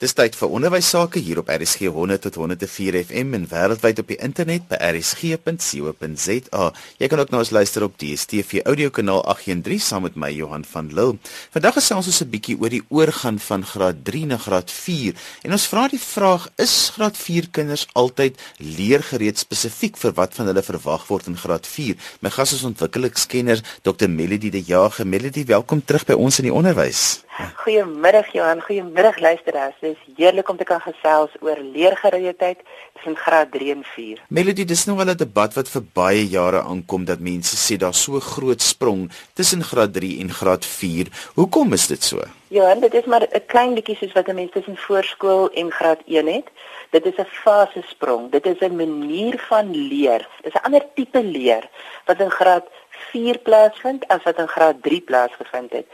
Dis tyd vir onderwys sake hier op RSG 100 tot 104 FM en wêreldwyd op die internet by rsg.co.za. Jy kan ook na ons luister op DStv audiokanaal 813 saam met my Johan van Lille. Vandag gesels ons 'n bietjie oor die oorgang van graad 3 na graad 4 en ons vra die vraag: Is graad 4 kinders altyd leergereed spesifiek vir wat van hulle verwag word in graad 4? My gas is ontwikkelingskenner Dr. Melody de Jager. Melody, welkom terug by ons in die onderwys. Goeiemiddag Johan, goeiemiddag luisteraars. Is heerlik om te kan gesels oor leergereedheid tussen graad 3 en 4. Melody, dis nou wel 'n debat wat vir baie jare aankom dat mense sê daar's so groot sprong tussen graad 3 en graad 4. Hoekom is dit so? Johan, dit is maar 'n klein bietjie soos wat 'n mens tussen voorskool en graad 1 het. Dit is 'n fase sprong. Dit is 'n manier van leer. Dit is 'n ander tipe leer wat in graad 4 plaasvind as wat in graad 3 plaasgevind het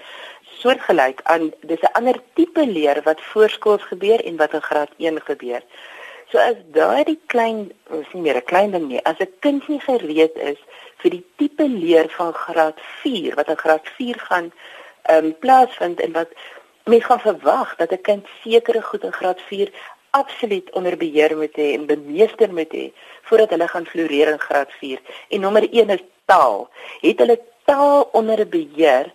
soortgelyk aan dis 'n ander tipe leer wat voorskools gebeur en wat in graad 1 gebeur. So as daai klein is nie meer 'n klein ding nie, as 'n kind nie gereed is vir die tipe leer van graad 4 wat in graad 4 gaan ehm um, plaasvind en wat mens gaan verwag dat 'n kind sekere goed in graad 4 absoluut onder beheer moet hê en bemeester moet hê voordat hulle gaan floreer in graad 4. En nommer 1 is taal. Het hulle taal onder beheer?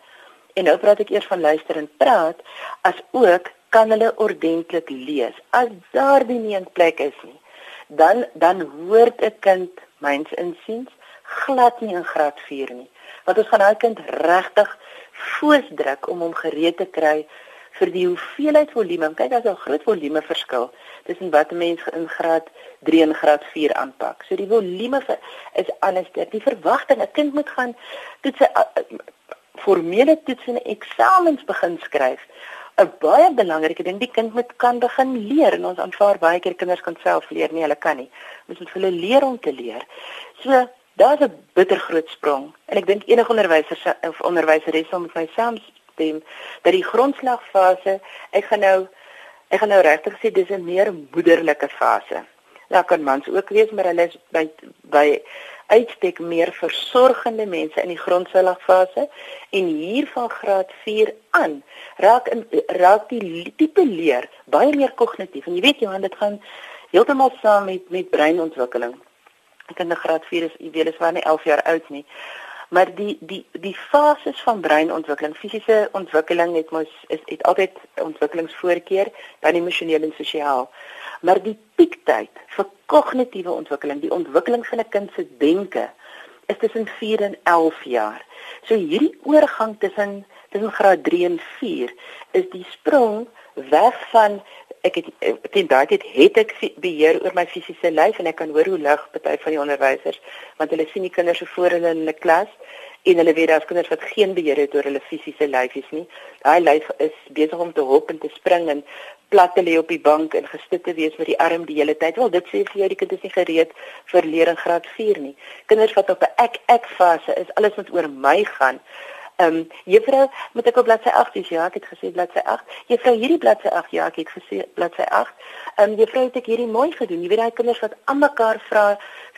En nou praat ek eers van luister en praat, as ook kan hulle ordentlik lees. As daar nie 'n plek is nie, dan dan hoort 'n kind myns insiens glad nie in graad 4 nie. Want ons gaan daai kind regtig voorsdruk om hom gereed te kry vir die hoeveelheid volume. Kyk, daar's 'n groot volume verskil tussen wat 'n mens in graad 3 en graad 4 aanpak. So die volume is anders. Die verwagting, 'n kind moet gaan toets formele toets en eksamens begin skryf. 'n Baie belangrike ding, die kind moet kan begin leer en ons aanvaar baie keer kinders kan self leer, nie hulle kan nie. Ons moet hulle leer om te leer. So daar's 'n bitter groot sprong en ek dink enige onderwyser of onderwyseres sal met my saamstem dat die grondslagfase, ek gaan nou ek gaan nou regtig sê dis 'n meer moederlike fase. Daar kan mans ook wees, maar hulle is by by uitstek meer versorgende mense in die grondslagfase en hier van graad 4 aan raak in raak die tipe leer baie meer kognitief en jy weet Johan dit gaan heeltemal saam met met breinontwikkeling. Ek in graad 4 is jy weet is maar nie 11 jaar oud nie. Maar die die die fases van breinontwikkeling, fisiese ontwikkeling het mos is het altyd ontwikkelingsvoorkeur, dan emosioneel en sosiaal. Maar die piektyd vir kognitiewe ontwikkeling, die ontwikkeling van 'n kind se denke, is tussen 4 en 11 jaar. So hierdie oorgang tussen tussen graad 3 en 4 is die sprong weg van ek het teen daai tyd het ek beheer oor my fisiese lyf en ek kan hoor hoe lig party van die onderwysers want hulle sien die kinders so voor hulle in 'n klas en hulle weet daar's kinders wat geen beheer het oor hulle fisiese lyfies nie. Daai lyf is besig om te hop en te spring en plat te lê op die bank en gestit te wees met die arm die hele tyd. Wel, dit sê vir jou die kind is nie gereed vir leer in graad 4 nie. Kinders wat op 'n ek ek fase is, alles wat oor my gaan. Ehm um, juffrou, moet ek op bladsy 8 wees? Ja, ek het gesê bladsy 8. Juffrou, hierdie bladsy 8. Ja, ek het gesê bladsy 8. Ehm um, juffrou, het ek hierdie mooi gedoen. Jy weet daai kinders wat aan mekaar vra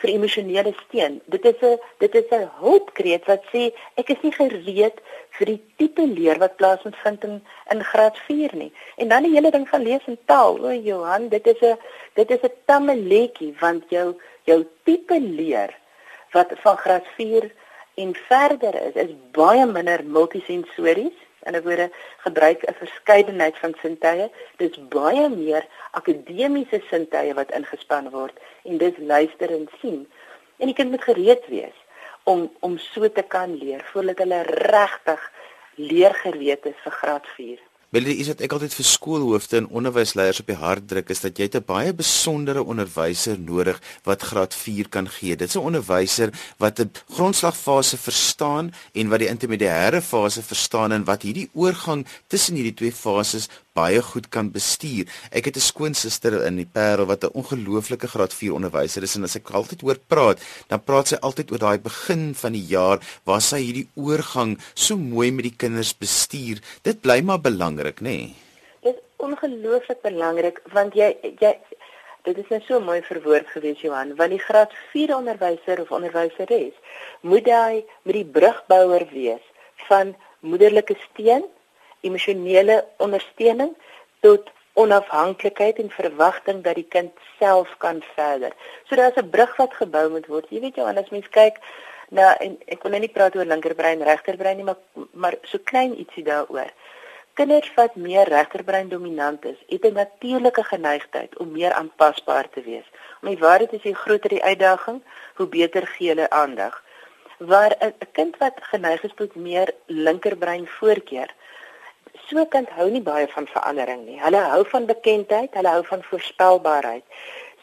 vir emosionele steun. Dit is 'n dit is 'n hulpkreet wat sê ek is nie gereed vir die tipe leer wat plaasvind vind in in graad 4 nie. En dan die hele ding van lees en taal. O Johan, dit is 'n dit is 'n tamme letjie want jou jou tipe leer wat van graad 4 en verder is is baie minder multisensories en ek word gebruik 'n verskeidenheid van sintuie. Dis baie meer akademiese sintuie wat ingespan word en dis luister en sien. En die kind moet gereed wees om om so te kan leer voordat hulle regtig leergereed is vir graad 4. Wel dis wat ek altyd vir skoolhoofde en onderwysleiers op die hart druk is dat jy 'n baie besondere onderwyser nodig wat graad 4 kan gee. Dit is 'n onderwyser wat 'n grondslagfase verstaan en wat die intermediêre fase verstaan en wat hierdie oorgang tussen hierdie twee fases baie goed kan bestuur. Ek het 'n skoonsister in die Parel wat 'n ongelooflike graad 4 onderwyser is en as ek altyd hoor praat, dan praat sy altyd oor daai begin van die jaar waar sy hierdie oorgang so mooi met die kinders bestuur. Dit bly maar belangrik, nê? Nee? Dit is ongelooflik belangrik want jy jy dit is net so mooi verwoord gewees Johan, want die graad 4 onderwyser of onderwyseres moet hy met die brugbouer wees van moederlike steun emosionele ondersteuning tot onafhanklikheid en verwagting dat die kind self kan verder. So daar's 'n brug wat gebou moet word. Jy weet Johannes, mens kyk na en ek wil nou nie praat oor linkerbrein, regterbrein nie, maar maar so klein ietsie daaroor. Kinders wat meer regterbrein dominant is, het 'n natuurlike geneigtheid om meer aanpasbaar te wees. Om die waarheid is, hoe groter die uitdaging, hoe beter gee hulle aandag. Waar 'n kind wat geneig is tot meer linkerbrein voorkeur, so kind hou nie baie van verandering nie. Hulle hou van bekendheid, hulle hou van voorspelbaarheid.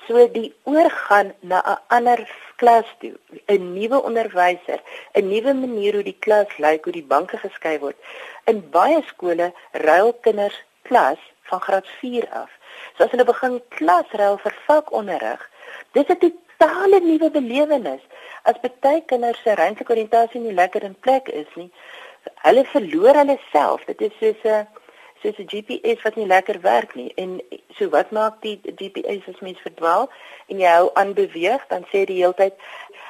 So die oorgaan na 'n ander klas toe, 'n nuwe onderwyser, 'n nuwe manier hoe die klas lyk, hoe die banke geskei word. In baie skole ruil kinders klas van graad 4 af. So as hulle begin klasruil vir vakonderrig, dis 'n totale nuwe belewenis. As baie kinders se ruimtelike oriëntasie nie lekker in plek is nie, hulle verloor hulle self. Dit is soos 'n soos 'n GPS wat nie lekker werk nie. En so wat maak die GPS as mens verdwaal en jy hou aan beweeg, dan sê die heeltyd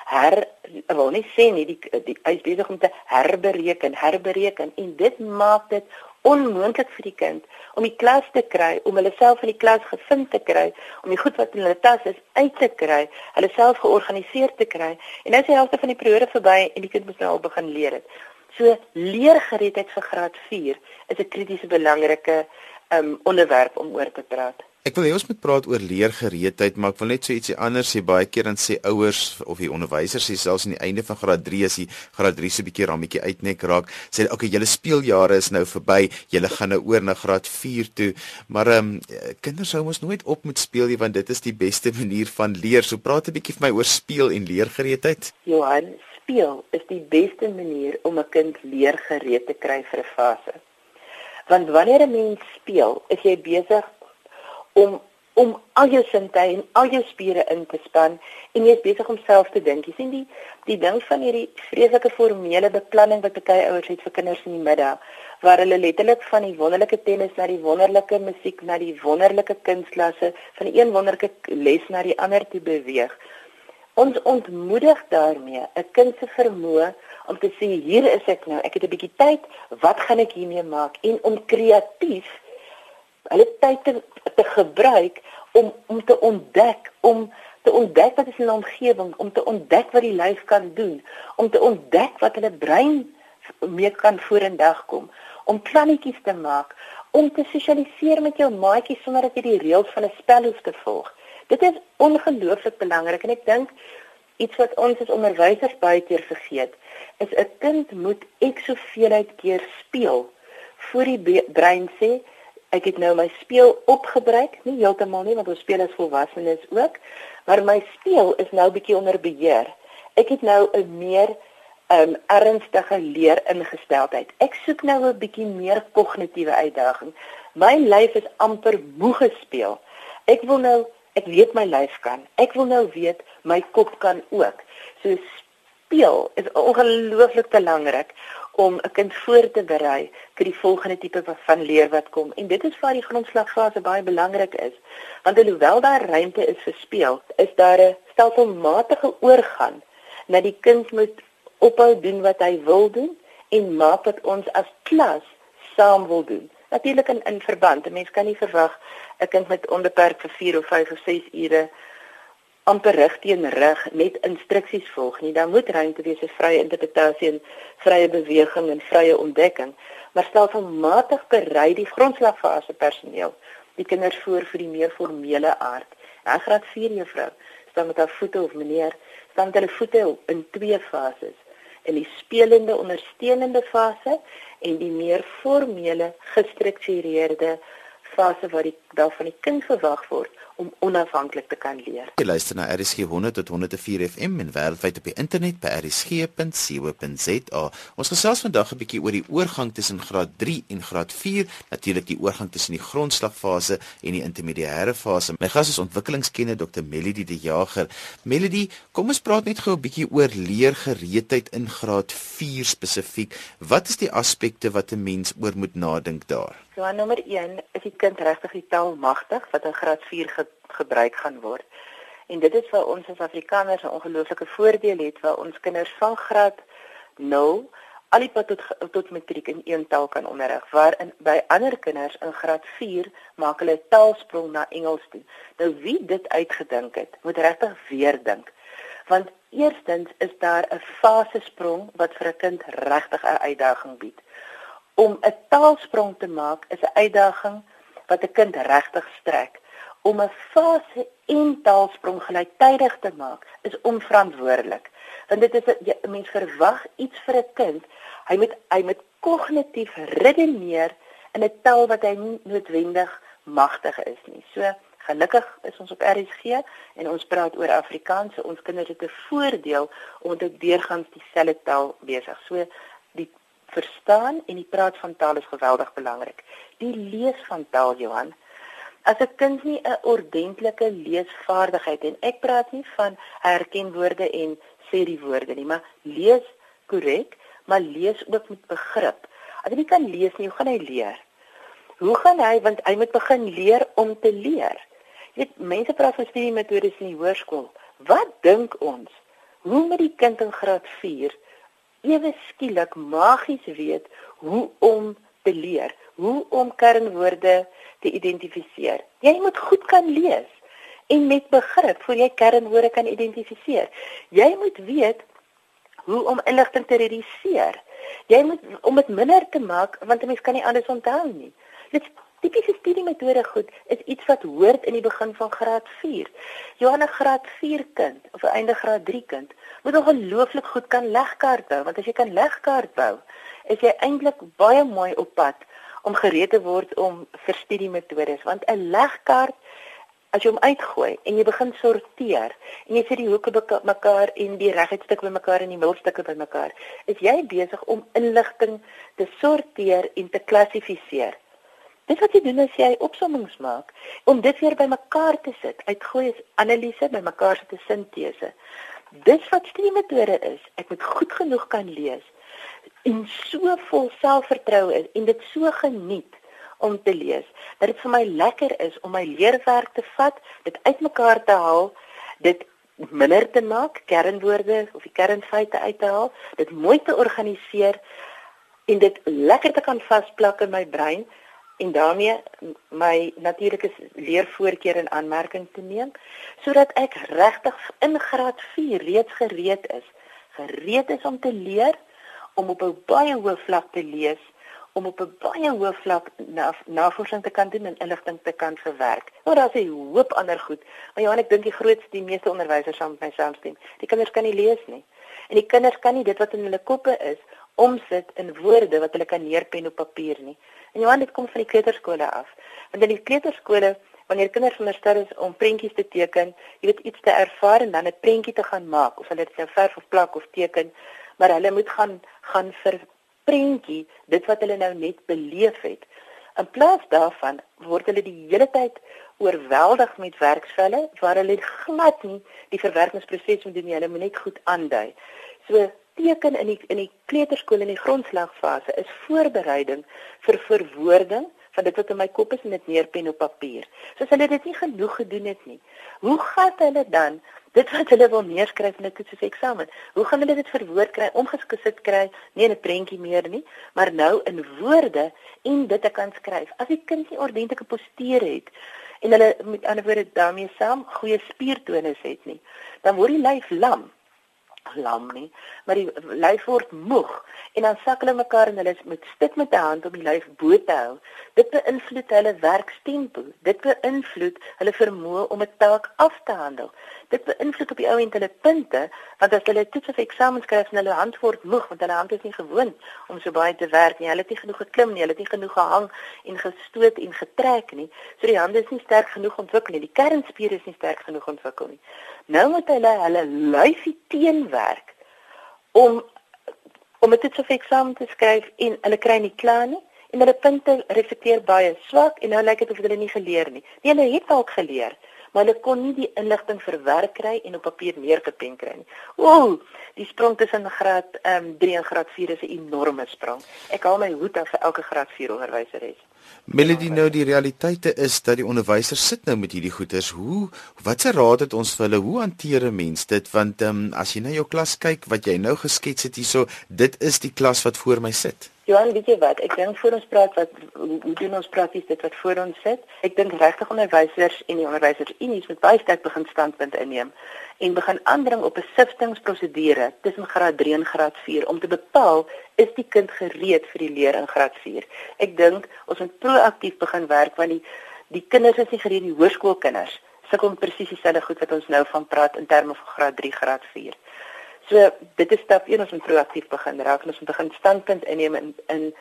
her wil nie sê nie die die hy is besig om te herbereken, herbereken en dit maak dit onmoontlik vir die kind om die klas te kry, om hulle self in die klas gevind te kry, om die goed wat in hulle tas is uit te kry, hulle self georganiseer te kry. En nou is die helfte van die periode verby en die kind moet nou al begin leer dit. So leergereedheid vir graad 4 is 'n kritiese belangrike um, onderwerp om oor te praat. Ek wil hê ons moet praat oor leergereedheid, maar ek wil net so ietsie anders sê. Baie keer dan sê ouers of die onderwysers sê selfs aan die einde van graad 3 as die graad 3 se bietjie rammetjie uitnek raak, sê hulle okay, julle speeljare is nou verby, julle gaan nou oor na graad 4 toe. Maar ehm um, kinders hou mos nooit op met speel nie want dit is die beste manier van leer. So praat 'n bietjie vir my oor speel en leergereedheid. Johan, speel is die beste manier om 'n kind leergereed te kry vir 'n fase. Want wanneer 'n mens speel, is jy besig om om al jou sinne en al jou spiere in te span en jy is besig om self te dink. Jy sien die die ding van hierdie vreeslike formele beplanning wat baie ouers het vir kinders in die middag waar hulle letterlik van die wonderlike tennis na die wonderlike musiek na die wonderlike kunstklasse van een wonderlike les na die ander toe beweeg. Ons ontmoedig daarmee 'n kind se vermoë om te sê hier is ek nou, ek het 'n bietjie tyd, wat gaan ek hiermee maak? En om kreatief hulle tyd te, te gebruik om om te ontdek, om te ontdek wat is in die omgewing, om te ontdek wat die lyf kan doen, om te ontdek wat hulle brein mee kan vorendag kom, om plannetjies te maak, om te sosialiseer met jou maatjies sonder dat jy die reëls van 'n spel hoef te volg. Dit is ongelooflik belangrik en ek dink iets wat ons as onderwysers baie keer vergeet, is 'n kind moet ek soveel uit keer speel voor die brein sê ek het nou my speel opgebruik, nie heeltemal nie want ons speel as volwassenes ook, maar my speel is nou bietjie onder beheer. Ek het nou 'n meer um ernstige leer ingesteldheid. Ek soek nou 'n bietjie meer kognitiewe uitdaging. My lyf is amper moeg gespeel. Ek wil nou ek weet my lyf kan. Ek wil nou weet my kop kan ook. So speel is ongelooflik belangrik om 'n kind voor te berei vir die volgende tipe van leer wat kom. En dit is waar die grondslagfase baie belangrik is. Want alhoewel daar ruimte is vir speel, is daar 'n stelselmatige oorgang na die kind moet ophou doen wat hy wil doen en maak wat ons as klas saam wil doen natuurlik in in verband. 'n Mens kan nie verwag 'n kind met onbeperk vir 4 of 5 of 6 ure amper rig teen rig net instruksies volg nie. Daar moet ruimte wees vir vrye interpretasie en vrye beweging en vrye ontdekking. Maar stelselmatig berei die grondslagfase personeel die kinders voor vir die meer formele aard. Ja, graad 4 juffrou staan met haar voete of meneer staan met hulle voete in twee fases in die spelende ondersteunende fase en die meer formele gestruktureerde fase waar die daar van die kind verwag word om onafhanklik te kan leer. Jy luister na RSG 100 tot 104 FM en wêreldwyd op die internet by rsg.co.za. Ons gesels vandag 'n bietjie oor die oorgang tussen graad 3 en graad 4, natuurlik die oorgang tussen die grondslagfase en die intermediêre fase. My gas is ontwikkelingskenner Dr. Melody De Jager. Melody, kom ons praat net gou 'n bietjie oor leergereedheid in graad 4 spesifiek. Wat is die aspekte wat 'n mens oor moet nadink daar? So nommer 1 is die kind regtig die taal magtig wat in graad 4 ge gebruik gaan word. En dit is vir ons as Afrikaners 'n ongelooflike voordeel het waar ons kinders van graad 0 al die pad tot tot matriek in een taal kan onderrig waar in by ander kinders in graad 4 maak hulle taalsprong na Engels toe. Nou wie dit uitgedink het, moet regtig weer dink. Want eerstens is daar 'n fasesprong wat vir 'n kind regtig 'n uitdaging bied. Om 'n taalsprong te maak is 'n uitdaging wat 'n kind regtig strek. Om 'n fase en taalsprong gelyktydig te maak is onverantwoordelik. Want dit is 'n mens verwag iets vir 'n kind Hy moet hy moet kognitief redeneer in 'n taal wat hy nie noodwendig magtig is nie. So gelukkig is ons op RSG en ons praat oor Afrikaans. Ons kinders het 'n voordeel omdat dit deurgangs dieselfde taal besig. So die verstaan en die praat van taal is geweldig belangrik. Die lees van taal, Johan. As 'n kind nie 'n ordentlike leesvaardigheid en ek praat nie van herken woorde en sê die woorde nie, maar lees korrek maar lees ook met begrip. As hy nie kan lees nie, hoe gaan hy leer? Hoe gaan hy want hy moet begin leer om te leer. Jy weet, mense praat van studiemetodes in die hoërskool. Wat dink ons? Hoe moet die kind in graad 4 ewe skielik magies weet hoe om te leer, hoe om kernwoorde te identifiseer? Jy moet goed kan lees en met begrip voor jy kernwoorde kan identifiseer. Jy moet weet hoe om inligting te reduseer. Jy moet om dit minder te maak want 'n mens kan nie alles onthou nie. Dit tipiese studiemetode goed is iets wat hoort in die begin van graad 4. Johanna graad 4 kind of einde graad 3 kind moet ongelooflik goed kan legkaart bou want as jy kan legkaart bou, is jy eintlik baie mooi op pad om gereed te word om vir studiemetodes want 'n legkaart as jy hom uitgooi en jy begin sorteer en jy sit die hoeke bymekaar en die reguitstuk bymekaar en die middelstukke bymekaar, is jy besig om inligting te sorteer en te klassifiseer. Dit wat jy doen is jy opsommings maak om dit weer bymekaar te sit. Uitgooi is analise bymekaar sit 'n sintese. Dis wat studiemetode is. Ek moet goed genoeg kan lees en so vol selfvertroue is en dit so geniet om te lees. Dat dit vir my lekker is om my leerwerk te vat, dit uitmekaar te haal, dit minder te maak, kernwoorde of die kernfeite uit te haal, dit mooi te organiseer en dit lekker te kan vasplak in my brein en daarmee my natuurlike leervoorkeur in aanmerking te neem sodat ek regtig in graad 4 reeds gereed is gereed is om te leer om op 'n baie hoë vlak te lees om op 'n baie hoë vlak navorsing te kan doen en inligting te kan verwerk. Nou daar's 'n hoop ander goed, maar Johan, ek dink die grootste die meeste onderwysers saam met my saamstem. Die kinders kan nie lees nie. En die kinders kan nie dit wat in hulle koppe is omsit in woorde wat hulle kan neerpen op papier nie. En Johan, dit kom van die kleuterskole af. Want in die kleuterskole wanneer kinders veronderstel is om prentjies te teken, jy weet iets te ervaar en dan 'n prentjie te gaan maak of hulle dit nou verf of plak of teken, maar hulle moet gaan gaan vir prentjie dit wat hulle nou net beleef het. In plaas daarvan word hulle die hele tyd oorweldig met werksvelle waar hulle glad nie die verwerkingsproses moet doen nie. Hulle moet net goed aandui. So teken in die in die kleuterskool in die grondslagfase is voorbereiding vir verwoording van dit wat in my kop is en dit neerpen op papier. Soos hulle dit nie genoeg gedoen het nie. Hoe gaan hulle dan dit wat hulle wil neerskryf in 'n toets eksamen. Hoe gaan hulle dit verwoord kry, omgesit kry, nie in 'n prentjie meer nie, maar nou in woorde en dit te kan skryf. As die kind nie ordentlike postuur het en hulle met ander woorde daarmee saam goeie spiertonus het nie, dan word die lyf lam lam nie, maar die lyf word moeg en dan sak hulle mekaar en hulle moet stik met 'n hand om die lyf bo te hou. Dit beïnvloed hulle werkstempo. Dit beïnvloed hulle vermoë om 'n taak af te handel. Dit beïnvloed op die ou end hulle punte, want as hulle toets of eksamen skryf en hulle hand word moeg want hulle hand is nie gewoond om so baie te werk nie. Hulle het nie genoeg geklim nie, hulle het nie genoeg gehang en gestoot en getrek nie. So die hande is nie sterk genoeg ontwikkel nie. Die kernspiere is nie sterk genoeg ontwikkel nie. Nou moet hulle hulle lyfie teenwerk om om dit so eksamen te skryf en hulle kry nie klaar nie en hulle punte reflekteer baie swak en nou lyk dit of hulle nie geleer nie. Nee, hulle het dalk geleer, maar hulle kon nie die inligting verwerk kry en op papier neergepen kry nie. Ooh, die sprong tussen graad ehm um, 3 en graad 4 is 'n enorme sprong. Ek haal my hoed af vir elke graad 4 onderwyser. Melody nou die realiteite is dat die onderwysers sit nou met hierdie goeters. Hoe watse raad het ons vir hulle? Hoe hanteer 'n mens dit? Want ehm um, as jy na jou klas kyk wat jy nou geskets het hierso, dit is die klas wat voor my sit. Johan, weet jy wat? Ek dink voor ons praat wat hoe doen ons prakties dit wat voor ons sit? Ek dink regtig onderwysers en die onderwysersunies moet baie sterk begin standpunt inneem en begin aandring op 'n siftingprosedure tussen graad 3 en graad 4 om te bepaal is die kind gereed vir die leer in graad 4. Ek dink ons moet proaktief begin werk want die die kinders is nie gereed die hoërskoolkinders sukkel presies dieselfde goed wat ons nou van praat in terme van graad 3, graad 4. So dit is stap 1 ons moet proaktief begin raak en ons moet begin standpunt inneem in in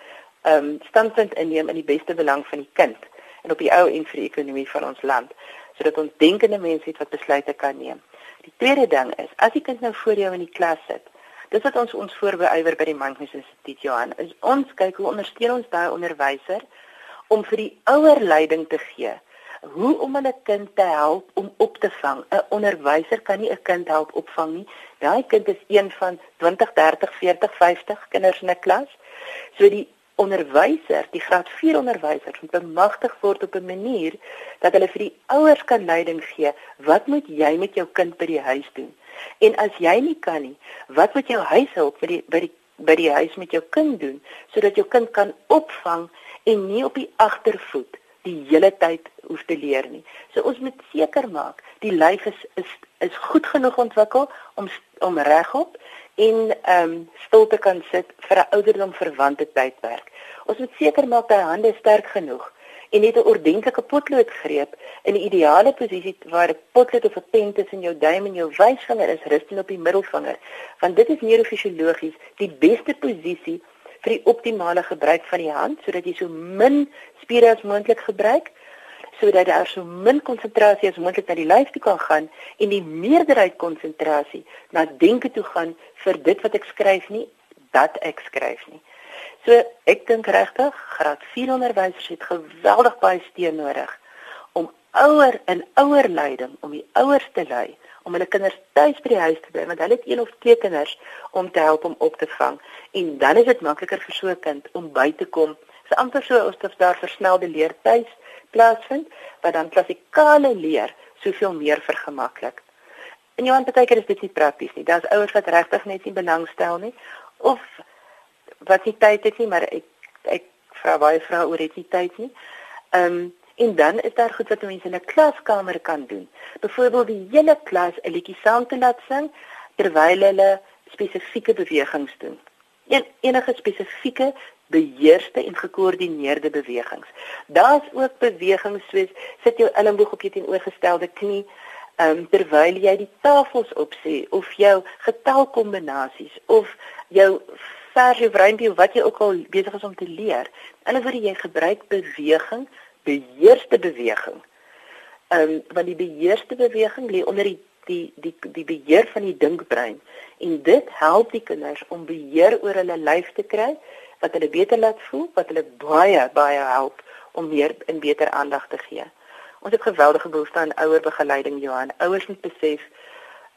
ehm um, standpunt inneem in die beste belang van die kind en op die ou en vir die ekonomie van ons land sodat ons denkende mense het wat besluite kan neem. Die tweede ding is, as die kind nou voor jou in die klas sit, dis wat ons ons voorbeywer by die Magnus Instituut Johan, is ons kyk hoe ondersteun ons daai onderwyser om vir die ouer leiding te gee. Hoe om 'n kind te help om op te vang. 'n Onderwyser kan nie 'n kind help opvang nie. Daai kind is een van 20, 30, 40, 50 kinders in 'n klas. So die onderwyser, die graad 4 onderwyser moet bemagtig word op 'n manier dat hulle vir die ouers kan leiding gee. Wat moet jy met jou kind by die huis doen? En as jy nie kan nie, wat moet jou huishulp by die by die by die huis met jou kind doen sodat jou kind kan opvang en nie op die agtervoet die hele tyd hoef te leer nie. So ons moet seker maak die lyf is is is goed genoeg ontwikkel om om regop en ehm um, stil te kan sit vir 'n ouderdom verwante tydperk. Ons moet seker maak dat hande sterk genoeg en net 'n ordentlike potloodgreep in die ideale posisie waar 'n potlood of 'n pen tussen jou duim en jou wysvinger is rustend op die middelvinger, want dit is neurofisiologies die beste posisie vir die optimale gebruik van die hand sodat jy so min spiere as moontlik gebruik sodat daar so min konsentrasie as moontlik na die lyf toe kan gaan en die meerderheid konsentrasie na denke toe gaan vir dit wat ek skryf nie dat ek skryf nie. So ek dink regtig graad 4 onderwysers het geweldig baie steun nodig om ouer en ouer leiding om die ouers te lei om hulle kinders tuis by die huis te bly want hulle het een of twee kinders om te help om op te vang en dan is dit makliker vir so 'n kind om by te kom. Dit is amper so asof daar versnelde leer tuis plaasvind wat dan klassikale leer soveel meer vergemaklik. En jou aanbetyker is dit nie prakties nie. Daar's ouers wat regtig net nie belangstel nie of wat nie tyd het nie, maar ek ek vra baie vrae oor dit nie tyd nie. Ehm um, en dan is daar goed wat mense in 'n klaskamer kan doen. Byvoorbeeld die hele klas 'n liedjie saam te laat sing terwyl hulle spesifieke bewegings doen. En enige spesifieke beheerste en gekoördineerde bewegings. Daar's ook bewegings soos sit jou elmboog op jou teenoorgestelde knie um, terwyl jy die tafels opsê of jou getalkombinasies of jou vers of rympie wat jy ook al besig is om te leer. Hulle wil jy gebruik beweging, beheerste beweging. Ehm um, want die beheerste beweging lê onder die die die die beheer van die dinkbrein en dit help die kinders om beheer oor hulle lyf te kry wat hulle beter laat voel, wat hulle baie baie help om meer en beter aandag te gee. Ons het geweldige behoefte aan ouer begeleiding Johan. Ouers moet besef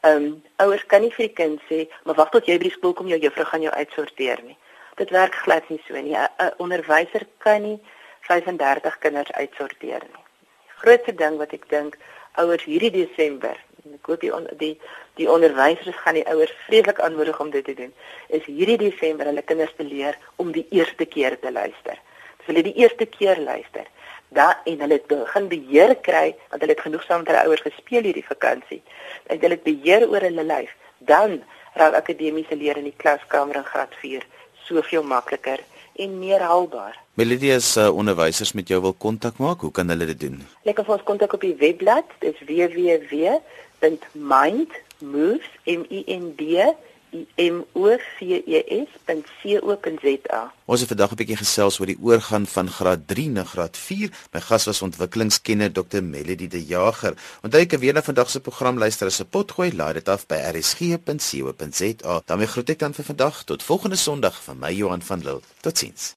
Ehm um, ouers kan nie vir die kind sê, "Maar wag tot jy by die skool kom, jou juffrou gaan jou uitsorteer nie." Dit werk glad nie so nie. 'n Onderwyser kan nie 35 kinders uitsorteer nie. Grootste ding wat ek dink ouers hierdie Desember, ek hoop die on, die die onderwysers gaan die ouers vreeslik aanmoedig om dit te doen, is hierdie Desember hulle kinders te leer om die eerste keer te luister. As hulle die eerste keer luister, da en hulle het begin beheer kry want hulle het genoeg saam met hulle ouers gespeel hierdie vakansie en hulle het beheer oor hulle lyf dan raak akademiese leer in die klaskamer in graad 4 soveel makliker en meer haalbaar. Melody as uh, onderwysers met jou wil kontak maak, hoe kan hulle dit doen? Lekker vir ons kontak op die webblad, dis www.mindmoves m i n d moves.co.za. Ons het vandag 'n bietjie gesels oor die oorgang van graad 3 na graad 4. My gas was ontwikkelingskenner Dr. Melody De Jager. Onthou ek weer na vandag se program luister as 'n potgooi, laai dit af by rsg.co.za. daarmee groet ek dan vir vandag tot volgende Sondag van my Johan van Lille. Totsiens.